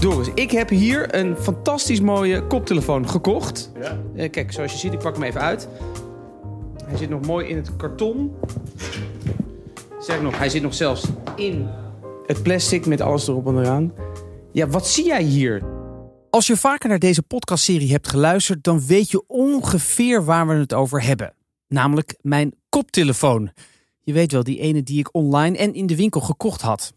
Doris, ik heb hier een fantastisch mooie koptelefoon gekocht. Ja. Eh, kijk, zoals je ziet, ik pak hem even uit. Hij zit nog mooi in het karton. Zeg nog, hij zit nog zelfs in het plastic met alles erop en eraan. Ja, wat zie jij hier? Als je vaker naar deze podcastserie hebt geluisterd, dan weet je ongeveer waar we het over hebben. Namelijk mijn koptelefoon. Je weet wel, die ene die ik online en in de winkel gekocht had.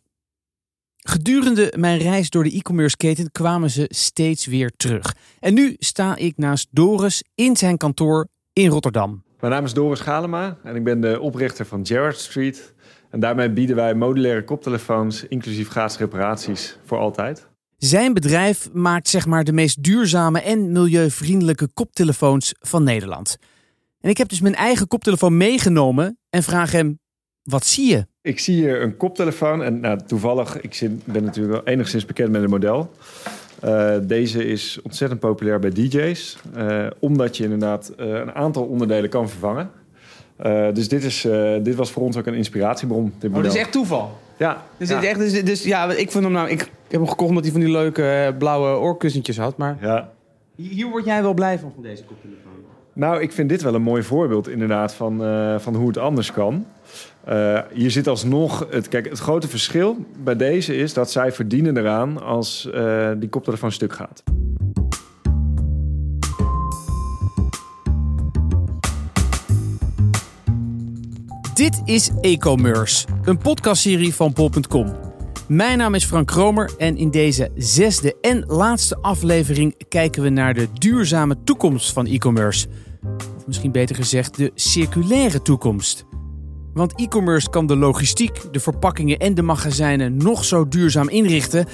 Gedurende mijn reis door de e-commerce keten kwamen ze steeds weer terug. En nu sta ik naast Doris in zijn kantoor in Rotterdam. Mijn naam is Doris Galema en ik ben de oprichter van Gerrard Street. En daarmee bieden wij modulaire koptelefoons, inclusief gratis reparaties, voor altijd. Zijn bedrijf maakt zeg maar de meest duurzame en milieuvriendelijke koptelefoons van Nederland. En ik heb dus mijn eigen koptelefoon meegenomen en vraag hem: wat zie je? Ik zie hier een koptelefoon en nou, toevallig, ik zit- ben natuurlijk wel enigszins bekend met het model. Eh, deze is ontzettend populair bij DJ's, eh, omdat je inderdaad eh, een aantal onderdelen kan vervangen. Eh, dus dit, is, eh, dit was voor ons ook een inspiratiebron. Dit Oh, model. dat is echt toeval. Ja, Dus, ja. dit echt, dus, dus ja, ik vond hem nou. Ik heb hem gekocht omdat hij van die leuke blauwe oorkussentjes had. Maar ja. hier word jij wel blij van, van deze koptelefoon. Nou, ik vind dit wel een mooi voorbeeld inderdaad van, eh, van hoe het anders kan. Eh, hier zit alsnog... Het, kijk, het grote verschil bij deze is dat zij verdienen eraan als eh, die koptelefoon stuk gaat. Dit is e-commerce, een podcastserie van bol.com. Mijn naam is Frank Kromer en in deze zesde en laatste aflevering kijken we naar de duurzame toekomst van e-commerce. Of misschien beter gezegd de circulaire toekomst. Want e-commerce kan de logistiek, de verpakkingen en de magazijnen nog zo duurzaam inrichten.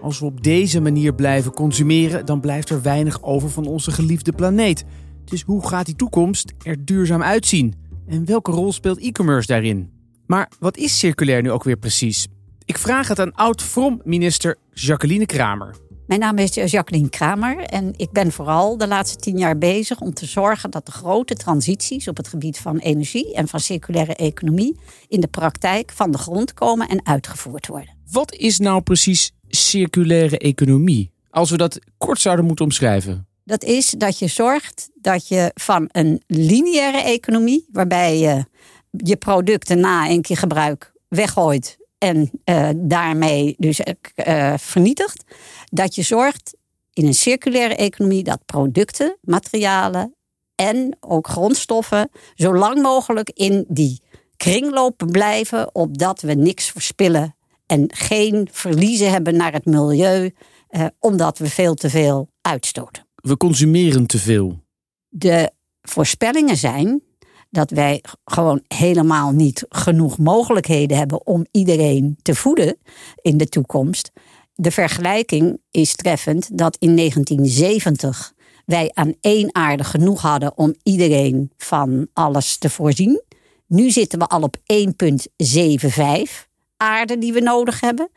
Als we op deze manier blijven consumeren, dan blijft er weinig over van onze geliefde planeet. Dus hoe gaat die toekomst er duurzaam uitzien? En welke rol speelt e-commerce daarin? Maar wat is circulair nu ook weer precies? Ik vraag het aan oud-From-minister Jacqueline Kramer. Mijn naam is Jacqueline Kramer en ik ben vooral de laatste tien jaar bezig om te zorgen dat de grote transities op het gebied van energie en van circulaire economie in de praktijk van de grond komen en uitgevoerd worden. Wat is nou precies circulaire economie? Als we dat kort zouden moeten omschrijven. Dat is dat je zorgt dat je van een lineaire economie, waarbij je je producten na een keer gebruik weggooit en eh, daarmee dus eh, vernietigt, dat je zorgt in een circulaire economie dat producten, materialen en ook grondstoffen zo lang mogelijk in die kringloop blijven, opdat we niks verspillen en geen verliezen hebben naar het milieu, eh, omdat we veel te veel uitstoten We consumeren te veel. de voorspellingen zijn dat wij gewoon helemaal niet genoeg mogelijkheden hebben om iedereen te voeden in de toekomst. De vergelijking is treffend dat in 1970 wij aan één aarde genoeg hadden om iedereen van alles te voorzien. Nu zitten we al op 1,75 aarde die we nodig hebben.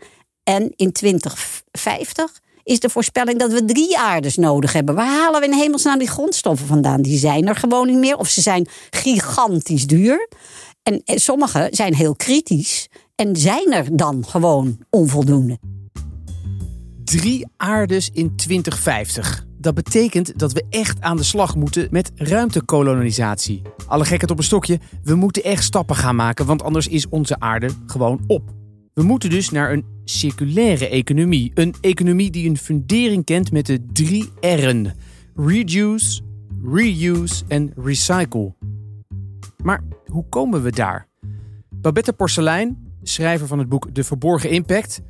En in 2050 is de voorspelling dat we drie aardes nodig hebben. Waar halen we in hemelsnaam die grondstoffen vandaan? Die zijn er gewoon niet meer. Of ze zijn gigantisch duur. En sommige zijn heel kritisch. En zijn er dan gewoon onvoldoende. Drie aardes in 2050. Dat betekent dat we echt aan de slag moeten met ruimtekolonisatie. Alle gekheid op een stokje, we moeten echt stappen gaan maken, want anders is onze aarde gewoon op. We moeten dus naar een circulaire economie. Een economie die een fundering kent met de drie R'en: reduce, reuse en recycle. Maar hoe komen we daar? Babette Porcelein, schrijver van het boek De Verborgen Impact,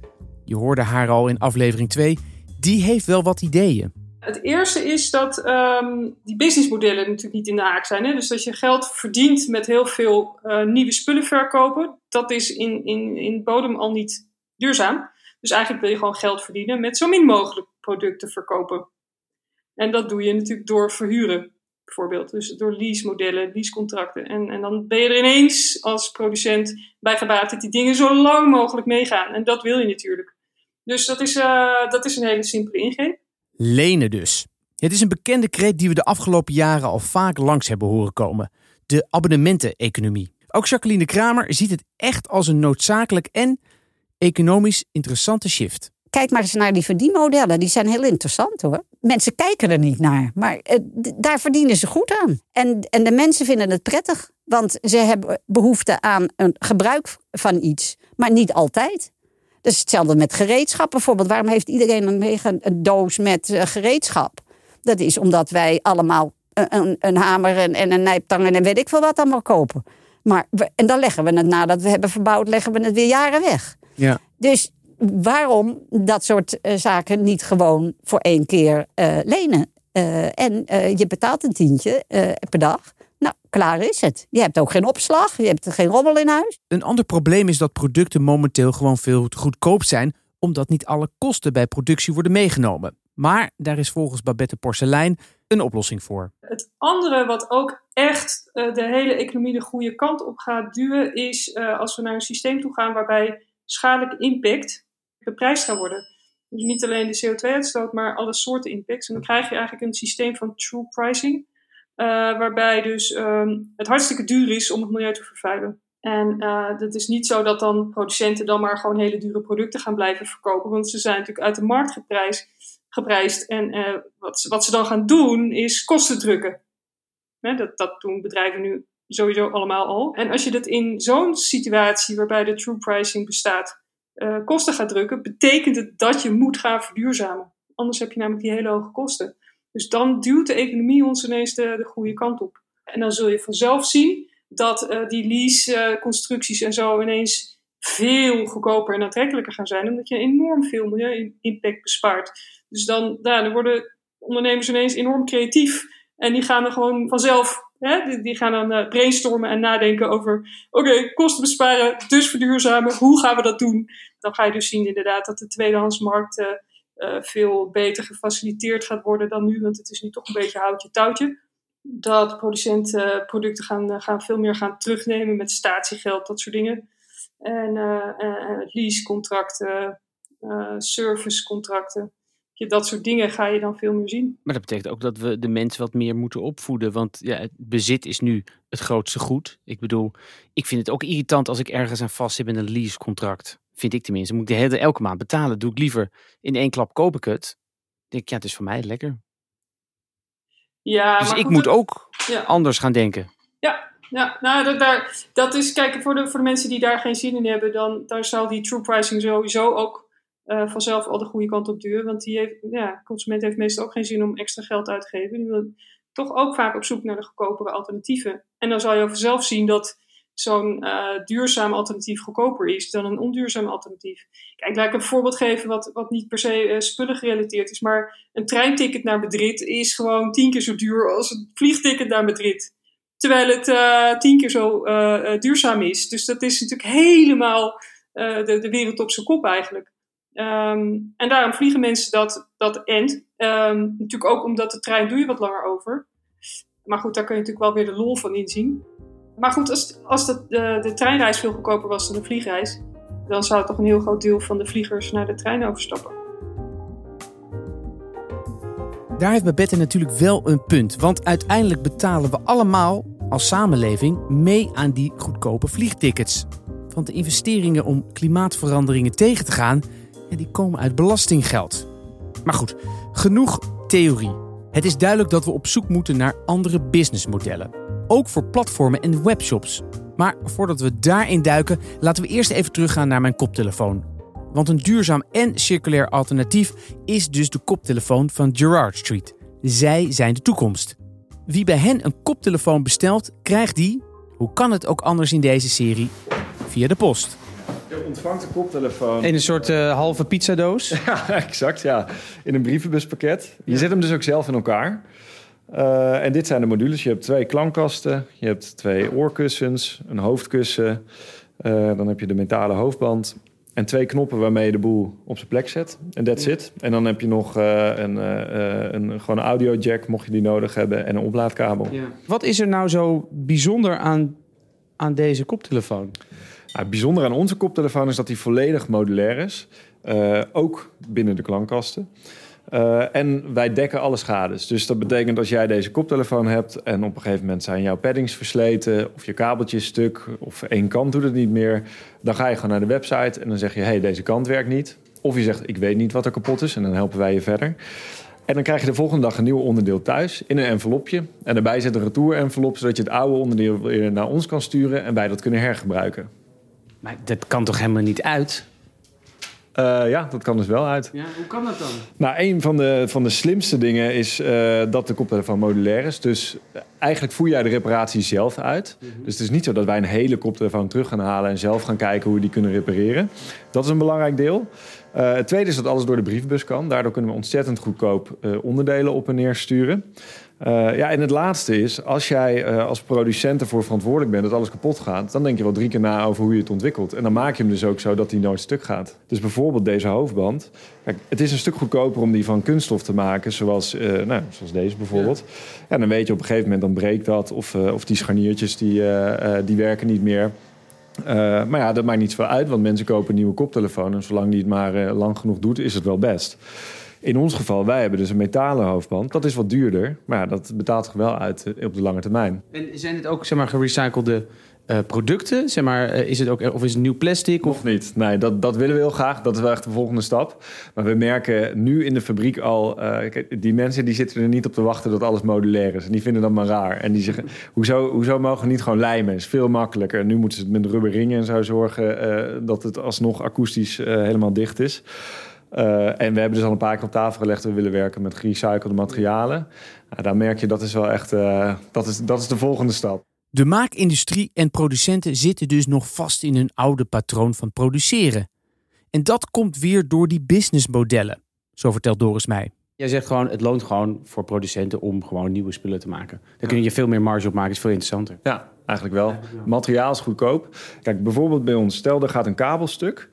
je hoorde haar al in aflevering 2, die heeft wel wat ideeën. Het eerste is dat ehm, die businessmodellen natuurlijk niet in de haak zijn. Hè? Dus dat je geld verdient met heel veel eh, nieuwe spullen verkopen. Dat is in, in, in bodem al niet duurzaam. Dus eigenlijk wil je gewoon geld verdienen met zo min mogelijk producten verkopen. En dat doe je natuurlijk door verhuren, bijvoorbeeld. Dus door leasemodellen, leasecontracten. En, en dan ben je er ineens als producent bij gebaat dat die dingen zo lang mogelijk meegaan. En dat wil je natuurlijk. Dus dat is, eh, dat is een hele simpele ingreep. Lenen dus. Het is een bekende kreet die we de afgelopen jaren al vaak langs hebben horen komen. De abonnementen-economie. Ook Jacqueline Kramer ziet het echt als een noodzakelijk en economisch interessante shift. kijk maar eens naar die verdienmodellen. Die zijn heel interessant hoor. Mensen kijken er niet naar, maar eh, daar verdienen ze goed aan. En, en de mensen vinden het prettig, want ze hebben behoefte aan een gebruik van iets, maar niet altijd. Dus hetzelfde met gereedschap bijvoorbeeld. Waarom heeft iedereen een, een doos met uh, gereedschap? Dat is omdat wij allemaal een, een hamer en, en, een nijptang en weet ik veel wat allemaal kopen. Maar en dan leggen we het nadat we hebben verbouwd, leggen we het weer jaren weg. Ja. Dus waarom dat soort uh, zaken niet gewoon voor één keer uh, lenen? En je betaalt een tientje per dag. Nou, klaar is het. Je hebt ook geen opslag, je hebt geen rommel in huis. Een ander probleem is dat producten momenteel gewoon veel te goedkoop zijn, omdat niet alle kosten bij productie worden meegenomen. Maar daar is volgens Babette Porcelein een oplossing voor. Het andere wat ook echt de hele economie de goede kant op gaat duwen, is als we naar een systeem toe gaan waarbij schadelijke impact beprijsd gaan worden. Dus niet alleen de CO2-uitstoot, maar alle soorten impacts. En dan krijg je eigenlijk een systeem van true pricing, waarbij dus um, het hartstikke duur is om het milieu te vervuilen. En uh, dat is niet zo dat dan producenten dan maar gewoon hele dure producten gaan blijven verkopen, want ze zijn natuurlijk uit de markt geprijsd. geprijsd. En uh, wat, ze, wat ze dan gaan doen, is kosten drukken. dat, dat doen bedrijven nu sowieso allemaal al. En als je dat in zo'n situatie waarbij de true pricing bestaat, kosten gaat drukken, betekent het dat je moet gaan verduurzamen. Anders heb je namelijk die hele hoge kosten. Dus dan duwt de economie ons ineens de, de goede kant op. En dan zul je vanzelf zien dat uh, die lease-constructies en zo ineens veel goedkoper en aantrekkelijker gaan zijn, omdat je enorm veel milieu-impact bespaart. Dus dan, ja, dan worden ondernemers ineens enorm creatief en die gaan er gewoon vanzelf die, gaan dan uh, brainstormen en nadenken over: oké, kosten besparen, dus verduurzamen. Hoe gaan we dat doen? Dan ga je dus zien inderdaad dat de tweedehandsmarkt uh, veel beter gefaciliteerd gaat worden dan nu, want het is nu toch een beetje houtje touwtje. Dat producenten producten gaan, gaan veel meer gaan terugnemen met statiegeld, dat soort dingen. En leasecontracten, servicecontracten dat soort dingen ga je dan veel meer zien. Maar dat betekent ook dat we de mensen wat meer moeten opvoeden. Want ja, het bezit is nu het grootste goed. Ik bedoel, ik vind het ook irritant als ik ergens aan vast zit met een leasecontract. Vind ik tenminste. Moet ik de hele elke maand betalen. Doe ik liever in één klap koop ik het. denk ja, het is voor mij lekker. Ja, dus ik moet ook anders gaan denken. Ja, ja, nou, dat, daar, dat is, kijk, voor de, voor de mensen die daar geen zin in hebben, dan daar zal die true pricing sowieso ook uh, vanzelf al de goede kant op duur. Want die heeft, ja, consument heeft meestal ook geen zin om extra geld uit te geven. Toch ook vaak op zoek naar de goedkopere alternatieven. En dan zal je vanzelf zien dat zo'n uh, duurzaam alternatief goedkoper is dan een onduurzaam alternatief. Kijk, laat ik een voorbeeld geven wat, wat niet per se uh, spullen gerelateerd is. Maar een treinticket naar Madrid is gewoon tien keer zo duur als een vliegticket naar Madrid. Terwijl het tien keer zo duurzaam is. Dus dat is natuurlijk helemaal de, de wereld op zijn kop eigenlijk. Um, en daarom vliegen mensen dat, dat end. Um, natuurlijk ook omdat de trein doe je wat langer over. Maar goed, daar kun je natuurlijk wel weer de lol van inzien. Maar goed, als, als de, de, de treinreis veel goedkoper was dan de vliegreis, dan zou toch een heel groot deel van de vliegers naar de trein overstappen. Daar heeft Babette natuurlijk wel een punt. Want uiteindelijk betalen we allemaal als samenleving mee aan die goedkope vliegtickets. Want de investeringen om klimaatveranderingen tegen te gaan, die komen uit belastinggeld. Maar goed, genoeg theorie. Het is duidelijk dat we op zoek moeten naar andere businessmodellen. Ook voor platformen en webshops. Maar voordat we daarin duiken, laten we eerst even teruggaan naar mijn koptelefoon. Want een duurzaam en circulair alternatief is dus de koptelefoon van Gerard Street. Zij zijn de toekomst. Wie bij hen een koptelefoon bestelt, krijgt die, hoe kan het ook anders in deze serie, via de post. Je ontvangt een koptelefoon. In een soort uh, halve pizzadoos? ja, exact. Ja. In een brievenbuspakket. Je zet hem dus ook zelf in elkaar. Uh, en dit zijn de modules. Je hebt twee klankkasten. Je hebt twee oorkussens. Een hoofdkussen. Uh, dan heb je de metalen hoofdband. En twee knoppen waarmee je de boel op zijn plek zet. En that's it. En dan heb je nog een, een, gewoon een audio jack, mocht je die nodig hebben. En een oplaadkabel. Ja. Wat is er nou zo bijzonder aan, aan deze koptelefoon? Nou, het bijzondere aan onze koptelefoon is dat hij volledig modulair is. Uh, ook binnen de klankkasten. Uh, en wij dekken alle schades. Dus dat betekent als jij deze koptelefoon hebt en op een gegeven moment zijn jouw paddings versleten of je kabeltje stuk of één kant doet het niet meer, dan ga je gewoon naar de website en dan zeg je: hey, deze kant werkt niet. Of je zegt, ik weet niet wat er kapot is en dan helpen wij je verder. En dan krijg je de volgende dag een nieuw onderdeel thuis in een envelopje. En daarbij zit een retour-envelop, zodat je het oude onderdeel weer naar ons kan sturen en wij dat kunnen hergebruiken. Maar dat kan toch helemaal niet uit? Uh, ja, dat kan dus wel uit. Ja, hoe kan dat dan? Nou, een van de, van de slimste dingen is uh, dat de koptelefoon modulair is. Dus eigenlijk voer jij de reparatie zelf uit. Mm -hmm. Dus het is niet zo dat wij een hele koptelefoon terug gaan halen en zelf gaan kijken hoe we die kunnen repareren. Dat is een belangrijk deel. Het tweede is dat alles door de brievenbus kan. Daardoor kunnen we ontzettend goedkoop onderdelen op en neer sturen. Uh, ja, en het laatste is, als jij uh, als producent ervoor verantwoordelijk bent dat alles kapot gaat, dan denk je wel drie keer na over hoe je het ontwikkelt. En dan maak je hem dus ook zo dat hij nooit stuk gaat. Dus bijvoorbeeld deze hoofdband. Kijk, het is een stuk goedkoper om die van kunststof te maken, zoals, uh, nou, zoals deze bijvoorbeeld. Ja. ja. dan weet je op een gegeven moment dan breekt dat, of, of die scharniertjes die, die werken niet meer. maar ja, dat maakt niet zoveel uit, want mensen kopen een nieuwe koptelefoon en zolang die het maar lang genoeg doet, is het wel best. In ons geval, wij hebben dus een metalen hoofdband. Dat is wat duurder, maar ja, dat betaalt zich wel uit eh, op de lange termijn. En zijn het ook zeg maar, gerecyclede uh, producten? Zeg maar, uh, is het ook, of is het nieuw plastic? Of niet? Nee, dat, dat willen we heel graag. Dat is wel echt de volgende stap. Maar we merken nu in de fabriek al... Uh, die mensen die zitten er niet op te wachten dat alles modulair is. En die vinden dat maar raar. En die zeggen, hoezo, hoezo mogen we niet gewoon lijmen? is veel makkelijker. En nu moeten ze het met rubberringen en zo zorgen... dat het alsnog akoestisch helemaal dicht is. Uh, en we hebben dus al een paar keer op tafel gelegd... dat we willen werken met gerecyclede materialen. Nou, daar merk je, dat is wel echt... Uh, dat, is, dat is de volgende stap. De maakindustrie en producenten zitten dus nog vast in hun oude patroon van produceren. En dat komt weer door die businessmodellen. Zo vertelt Doris mij. Jij zegt gewoon, het loont gewoon voor producenten om gewoon nieuwe spullen te maken. Daar kun je veel meer marge op maken, is veel interessanter. Ja, eigenlijk wel. Materiaal is goedkoop. Kijk, bijvoorbeeld bij ons, stel er gaat een kabelstuk...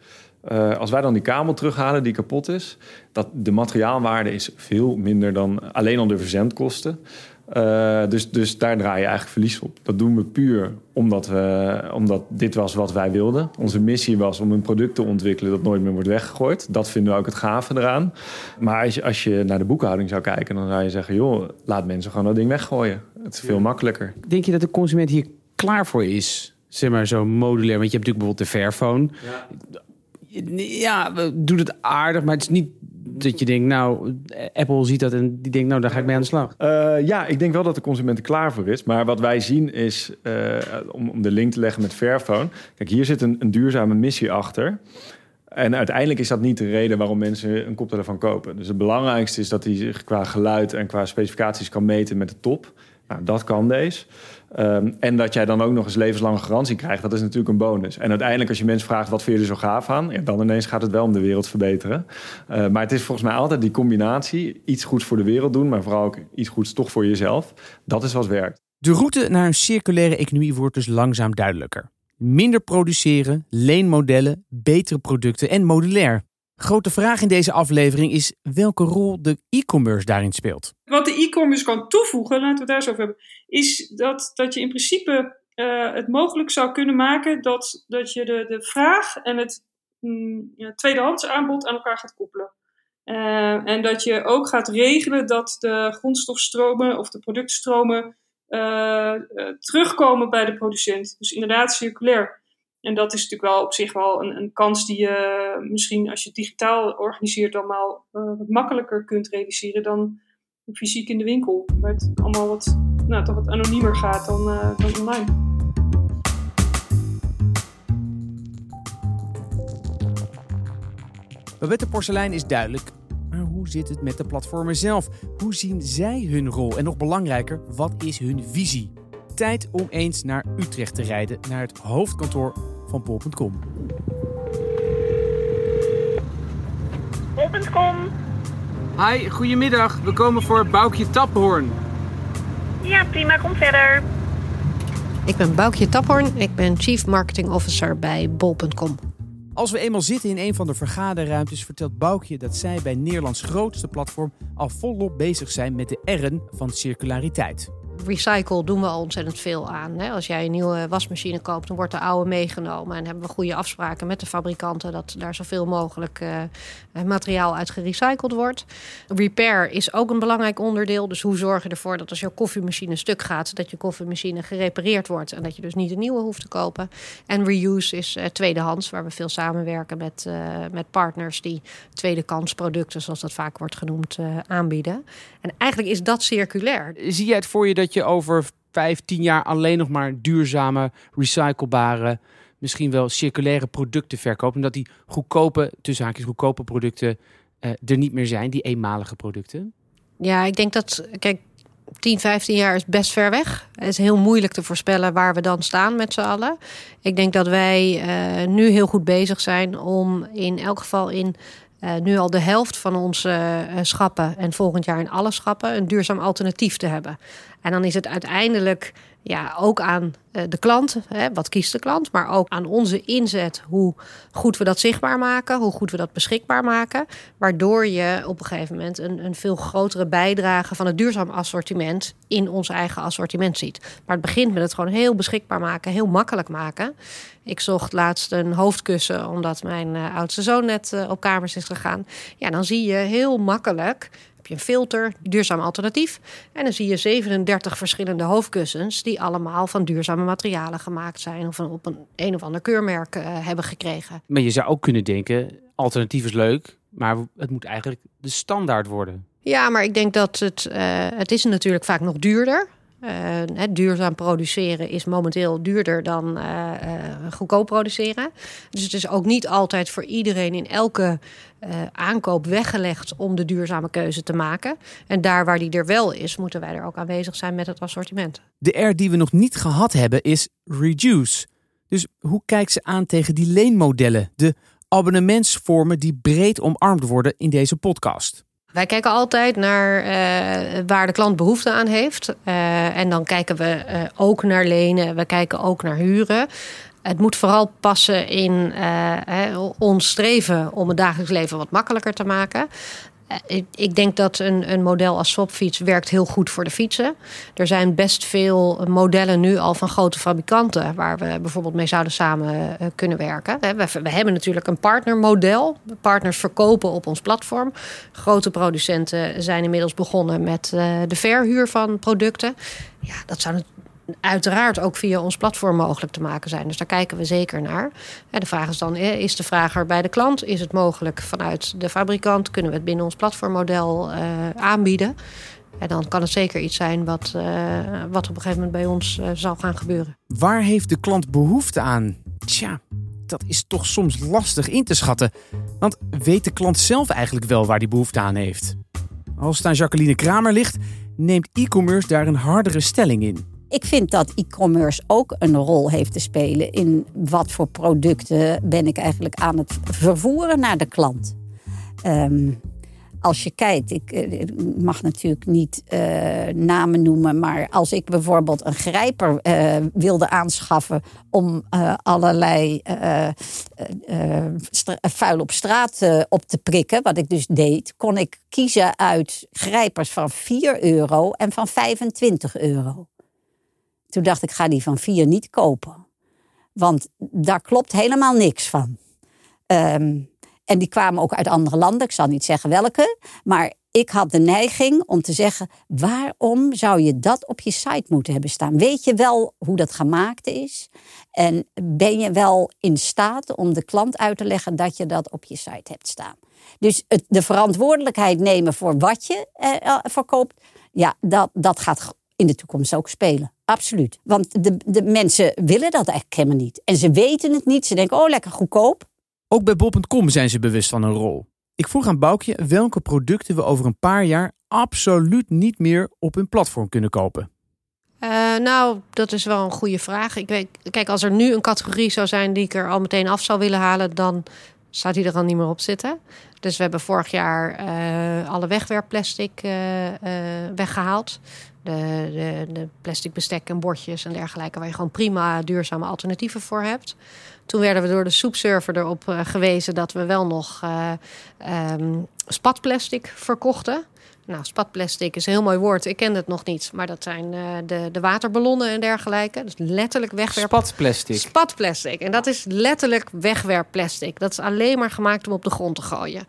Uh, als wij dan die kabel terughalen die kapot is, dat de materiaalwaarde is veel minder dan alleen al de verzendkosten. Uh, dus, dus daar draai je eigenlijk verlies op. Dat doen we puur omdat, we, omdat dit was wat wij wilden. Onze missie was om een product te ontwikkelen dat nooit meer wordt weggegooid. Dat vinden we ook het gave eraan. Maar als je, als je naar de boekhouding zou kijken, dan zou je zeggen: joh, laat mensen gewoon dat ding weggooien. Het is veel ja. makkelijker. Denk je dat de consument hier klaar voor is? Zeg maar zo modulair. Want je hebt natuurlijk bijvoorbeeld de Fairphone. Ja ja, doet het aardig, maar het is niet dat je denkt, nou, Apple ziet dat en die denkt, nou, daar ga ik mee aan de slag. Uh, ja, ik denk wel dat de consument er klaar voor is. Maar wat wij zien is, uh, om, om de link te leggen met Fairphone. Kijk, hier zit een, een duurzame missie achter. En uiteindelijk is dat niet de reden waarom mensen een koptelefoon kopen. Dus het belangrijkste is dat hij zich qua geluid en qua specificaties kan meten met de top. Nou, dat kan deze. Um, en dat jij dan ook nog eens levenslange garantie krijgt, dat is natuurlijk een bonus. En uiteindelijk, als je mensen vraagt wat vind je er zo gaaf aan, ja, dan ineens gaat het wel om de wereld verbeteren. Uh, maar het is volgens mij altijd die combinatie: iets goeds voor de wereld doen, maar vooral ook iets goeds toch voor jezelf. Dat is wat werkt. De route naar een circulaire economie wordt dus langzaam duidelijker. Minder produceren, leenmodellen, betere producten en modulair. Grote vraag in deze aflevering is welke rol de e-commerce daarin speelt. Wat de e-commerce kan toevoegen, laten we het daar zo over hebben, is dat, dat je in principe uh, het mogelijk zou kunnen maken dat, dat je de, de vraag en het mm, tweedehands aanbod aan elkaar gaat koppelen. Uh, en dat je ook gaat regelen dat de grondstofstromen of de productstromen uh, terugkomen bij de producent. Dus inderdaad circulair. En dat is natuurlijk wel op zich wel een, een kans die je misschien als je het digitaal organiseert allemaal uh, wat makkelijker kunt realiseren dan fysiek in de winkel. Waar het allemaal wat, nou, toch wat anoniemer gaat dan, uh, dan online. Babette Porselein is duidelijk. Maar hoe zit het met de platformen zelf? Hoe zien zij hun rol? En nog belangrijker, wat is hun visie? Tijd om eens naar Utrecht te rijden, naar het hoofdkantoor van Pol.com. Pol.com. Hi, goedemiddag. We komen voor Boukje Taphoorn. Ja, prima. Kom verder. Ik ben Boukje Taphoorn. Ik ben Chief Marketing Officer bij Bol.com. Als we eenmaal zitten in een van de vergaderruimtes, vertelt Boukje dat zij bij Nederlands grootste platform al volop bezig zijn met de R'en van circulariteit. Recycle doen we al ontzettend veel aan. Hè. Als jij een nieuwe wasmachine koopt, dan wordt de oude meegenomen. En hebben we goede afspraken met de fabrikanten dat daar zoveel mogelijk uh, materiaal uit gerecycled wordt. Repair is ook een belangrijk onderdeel. Dus hoe zorg je ervoor dat als jouw koffiemachine stuk gaat, dat je koffiemachine gerepareerd wordt en dat je dus niet een nieuwe hoeft te kopen. En reuse is uh, tweedehands, waar we veel samenwerken met, met partners die tweedehands producten, zoals dat vaak wordt genoemd, aanbieden. En eigenlijk is dat circulair. Zie jij het voor je dat je over vijf, tien jaar alleen nog maar duurzame, recyclebare, misschien wel circulaire producten verkoopt. En dat die goedkope, tussen goedkope producten uh, er niet meer zijn, die eenmalige producten? Ja, ik denk dat, kijk, 10, 15 jaar is best ver weg. Het is heel moeilijk te voorspellen waar we dan staan met z'n allen. Ik denk dat wij uh, nu heel goed bezig zijn om in elk geval in uh, nu al de helft van onze uh, schappen en volgend jaar in alle schappen een duurzaam alternatief te hebben. En dan is het uiteindelijk ja, ook aan uh, de klant, hè, wat kiest de klant, maar ook aan onze inzet, hoe goed we dat zichtbaar maken, hoe goed we dat beschikbaar maken, waardoor je op een gegeven moment een, een veel grotere bijdrage van het duurzaam assortiment in ons eigen assortiment ziet. Maar het begint met het gewoon heel beschikbaar maken, heel makkelijk maken. Ik zocht laatst een hoofdkussen omdat mijn uh, oudste zoon net uh, op kamers is gegaan. Ja, dan zie je heel makkelijk je een filter, duurzaam alternatief. En dan zie je 37 verschillende hoofdkussens die allemaal van duurzame materialen gemaakt zijn of op een een of ander keurmerk uh, hebben gekregen. Maar je zou ook kunnen denken, alternatief is leuk, maar het moet eigenlijk de standaard worden. Ja, maar ik denk dat het, uh, het is natuurlijk vaak nog duurder. Uh, duurzaam produceren is momenteel duurder dan uh, uh, goedkoop produceren. Dus het is ook niet altijd voor iedereen in elke aankoop weggelegd om de duurzame keuze te maken. En daar waar die er wel is, moeten wij er ook aanwezig zijn met het assortiment. De R die we nog niet gehad hebben is reduce. Dus hoe kijkt ze aan tegen die leenmodellen, de abonnementsvormen die breed omarmd worden in deze podcast? Wij kijken altijd naar uh, waar de klant behoefte aan heeft. Uh, en dan kijken we uh, ook naar lenen, we kijken ook naar huren. Het moet vooral passen in ons streven om het dagelijks leven wat makkelijker te maken. Ik, ik, denk dat een, een model als swapfiets werkt heel goed voor de fietsen. Er zijn best veel modellen nu al van grote fabrikanten... waar we bijvoorbeeld mee zouden samen uh, kunnen werken. We, we, hebben natuurlijk een partnermodel. Partners verkopen op ons platform. Grote producenten zijn inmiddels begonnen met de verhuur van producten. Ja, dat zou uiteraard ook via ons platform mogelijk te maken zijn. Dus daar kijken we zeker naar. De vraag is dan, is de vraag er bij de klant? Is het mogelijk vanuit de fabrikant? Kunnen we het binnen ons platformmodel uh, aanbieden? En dan kan het zeker iets zijn wat, uh, wat op een gegeven moment bij ons zal gaan gebeuren. Waar heeft de klant behoefte aan? Tja, dat is toch soms lastig in te schatten. Want weet de klant zelf eigenlijk wel waar die behoefte aan heeft? Als het aan Jacqueline Kramer ligt, neemt e-commerce daar een hardere stelling in. Ik vind dat e-commerce ook een rol heeft te spelen in wat voor producten ben ik eigenlijk aan het vervoeren naar de klant. Um, als je kijkt, ik, ik mag natuurlijk niet uh, namen noemen, maar als ik bijvoorbeeld een grijper uh, wilde aanschaffen om allerlei vuil op straat op te prikken, wat ik dus deed, kon ik kiezen uit grijpers van 4 euro en van 25 euro. Toen dacht ik, ga die van vier niet kopen. Want daar klopt helemaal niks van. Um, en die kwamen ook uit andere landen. Ik zal niet zeggen welke. Maar ik had de neiging om te zeggen: waarom zou je dat op je site moeten hebben staan? Weet je wel hoe dat gemaakt is? En ben je wel in staat om de klant uit te leggen dat je dat op je site hebt staan? Dus het, de verantwoordelijkheid nemen voor wat je eh, verkoopt, ja, dat, dat gaat in de toekomst ook spelen. Absoluut. Want de, de mensen willen dat eigenlijk helemaal niet. En ze weten het niet. Ze denken, oh, lekker goedkoop. Ook bij Bob.com zijn ze bewust van hun rol. Ik vroeg aan Boukje welke producten we over een paar jaar absoluut niet meer op hun platform kunnen kopen. Uh, nou, dat is wel een goede vraag. Ik weet, kijk, als er nu een categorie zou zijn die ik er al meteen af zou willen halen, dan zou die er al niet meer op zitten. Dus we hebben vorig jaar uh, alle wegwerpplastic uh, weggehaald. De, de, de plastic bestek en bordjes en dergelijke, waar je gewoon prima duurzame alternatieven voor hebt. Toen werden we door de soepserver erop uh, gewezen dat we wel nog uh, um, spatplastic verkochten. Nou, spatplastic is een heel mooi woord. Ik ken het nog niet. Maar dat zijn uh, de, de waterballonnen en dergelijke. Dus letterlijk wegwerp... Spatplastic. Spatplastic. En dat is letterlijk wegwerpplastic. Dat is alleen maar gemaakt om op de grond te gooien.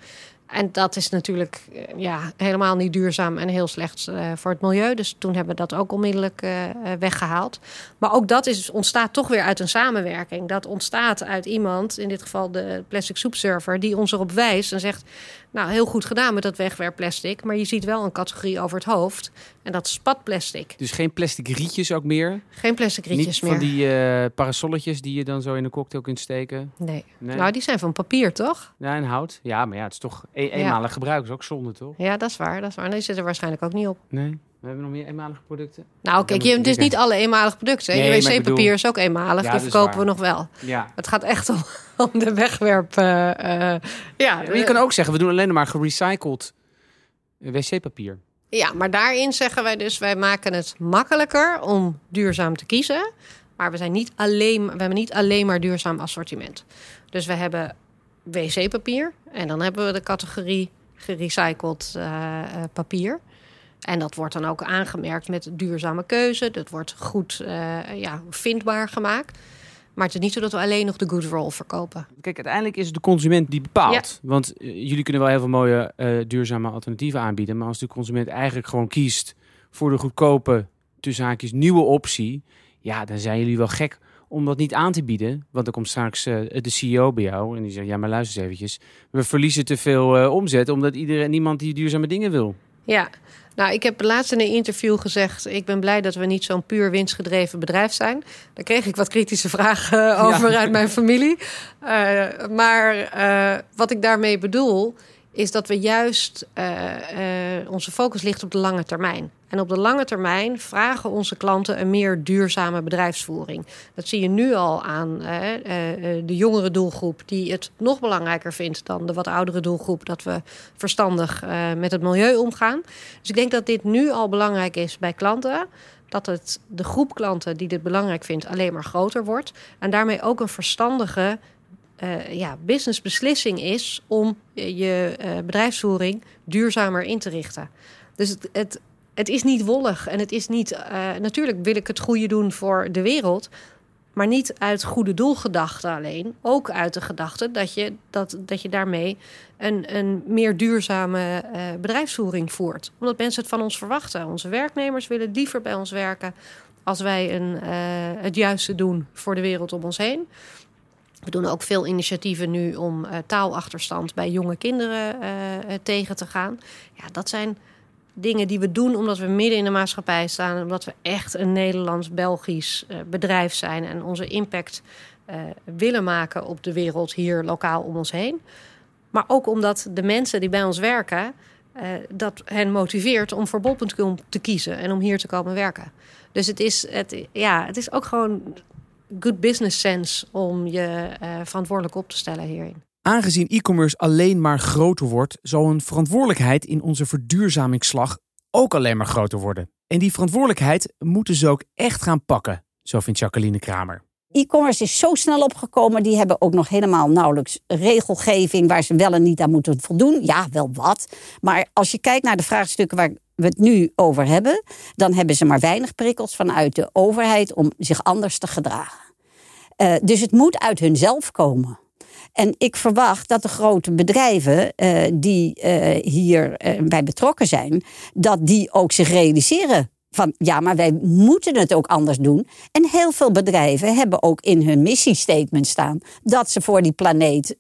En dat is natuurlijk ja, helemaal niet duurzaam en heel slecht uh, voor het milieu. Dus toen hebben we dat ook onmiddellijk uh, weggehaald. Maar ook dat is, ontstaat toch weer uit een samenwerking. Dat ontstaat uit iemand, in dit geval de plastic soepserver, die ons erop wijst en zegt: Nou, heel goed gedaan met dat wegwerpplastic. Maar je ziet wel een categorie over het hoofd. En dat is spatplastic. Dus geen plastic rietjes ook meer? Geen plastic rietjes Niet meer. van die uh, parasolletjes die je dan zo in een cocktail kunt steken? Nee. nee. Nou, die zijn van papier, toch? Ja, en hout. Ja, maar ja, het is toch e eenmalig ja. gebruik. is ook zonde, toch? Ja, dat is waar. Dat is waar. Nee, zit er waarschijnlijk ook niet op. Nee. We hebben nog meer eenmalige producten. Nou, kijk, je, het is niet alle eenmalige producten. Nee, je wc-papier bedoel... is ook eenmalig. Ja, die verkopen we nog wel. Ja. Het gaat echt om, om de wegwerp. Uh, uh, ja, maar je kan ook zeggen, we doen alleen maar gerecycled wc-papier. Ja, maar daarin zeggen wij dus, wij maken het makkelijker om duurzaam te kiezen. Maar we, zijn niet alleen, we hebben niet alleen maar duurzaam assortiment. Dus we hebben wc-papier. En dan hebben we de categorie gerecycled uh, papier. En dat wordt dan ook aangemerkt met duurzame keuze. Dat wordt goed uh, ja, vindbaar gemaakt. Maar het is niet zo dat we alleen nog de good roll verkopen. Kijk, uiteindelijk is het de consument die bepaalt. Ja. Want uh, jullie kunnen wel heel veel mooie duurzame alternatieven aanbieden. Maar als de consument eigenlijk gewoon kiest voor de goedkope, tussen haakjes, nieuwe optie. Ja, dan zijn jullie wel gek om dat niet aan te bieden. Want dan komt straks uh, de CEO bij jou en die zegt: Ja, maar luister eens eventjes. We verliezen te veel omzet omdat iedereen, niemand die duurzame dingen wil. Ja, nou, ik heb laatst in een interview gezegd: ik ben blij dat we niet zo'n puur winstgedreven bedrijf zijn. Daar kreeg ik wat kritische vragen over ja. uit mijn familie. Uh, maar wat ik daarmee bedoel, is dat we juist uh, onze focus ligt op de lange termijn. En op de lange termijn vragen onze klanten een meer duurzame bedrijfsvoering. Dat zie je nu al aan de jongere doelgroep, die het nog belangrijker vindt dan de wat oudere doelgroep, dat we verstandig met het milieu omgaan. Dus ik denk dat dit nu al belangrijk is bij klanten. Dat het de groep klanten die dit belangrijk vindt alleen maar groter wordt. En daarmee ook een verstandige uh, ja, businessbeslissing is om je uh, bedrijfsvoering duurzamer in te richten. Dus het, het, is niet wollig en het is niet. Natuurlijk wil ik het goede doen voor de wereld. Maar niet uit goede doelgedachten alleen. Ook uit de gedachte dat je, dat, dat je daarmee een, een meer duurzame bedrijfsvoering voert. Omdat mensen het van ons verwachten. Onze werknemers willen liever bij ons werken als wij een, het juiste doen voor de wereld om ons heen. We doen ook veel initiatieven nu om uh, taalachterstand bij jonge kinderen uh, tegen te gaan. Ja, dat zijn dingen die we doen omdat we midden in de maatschappij staan. Omdat we echt een Nederlands-Belgisch bedrijf zijn. En onze impact willen maken op de wereld hier lokaal om ons heen. Maar ook omdat de mensen die bij ons werken... dat hen motiveert om voor bol.com te kiezen en om hier te komen werken. Dus het is, het, ja, het is ook gewoon good business sense om je uh, verantwoordelijk op te stellen hierin. Aangezien e-commerce alleen maar groter wordt, zal een verantwoordelijkheid in onze verduurzamingsslag ook alleen maar groter worden. En die verantwoordelijkheid moeten ze ook echt gaan pakken, zo vindt Jacqueline Kramer. E-commerce is zo snel opgekomen. Die hebben ook nog helemaal nauwelijks regelgeving waar ze wel en niet aan moeten voldoen. Ja, wel wat. Maar als je kijkt naar de vraagstukken waar we het nu over hebben, dan hebben ze maar weinig prikkels vanuit de overheid om zich anders te gedragen. Uh, dus het moet uit hunzelf komen. En ik verwacht dat de grote bedrijven uh, die uh, hierbij betrokken zijn, dat die ook zich realiseren van ja, maar wij moeten het ook anders doen. En heel veel bedrijven hebben ook in hun missiestatement staan dat ze voor die planeet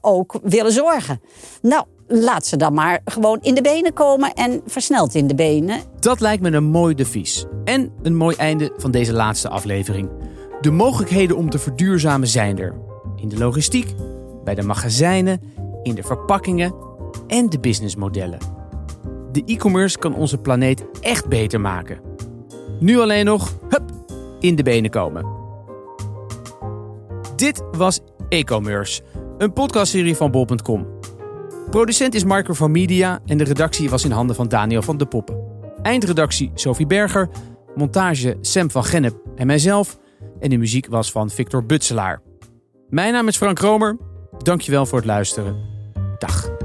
ook willen zorgen. Nou, laat ze dan maar gewoon in de benen komen en versneld in de benen. Dat lijkt me een mooi devies. En een mooi einde van deze laatste aflevering. De mogelijkheden om te verduurzamen zijn er. In de logistiek, bij de magazijnen, in de verpakkingen en de businessmodellen. De e-commerce kan onze planeet echt beter maken. Nu alleen nog, hup, in de benen komen. Dit was e-commerce, een podcastserie van bol.com. Producent is Marco van Media en de redactie was in handen van Daniel van de Poppen. Eindredactie Sophie Berger. Montage Sam van Gennep en mijzelf. En de muziek was van Victor Butselaar. Mijn naam is Frank Romer. Dankjewel voor het luisteren. Dag.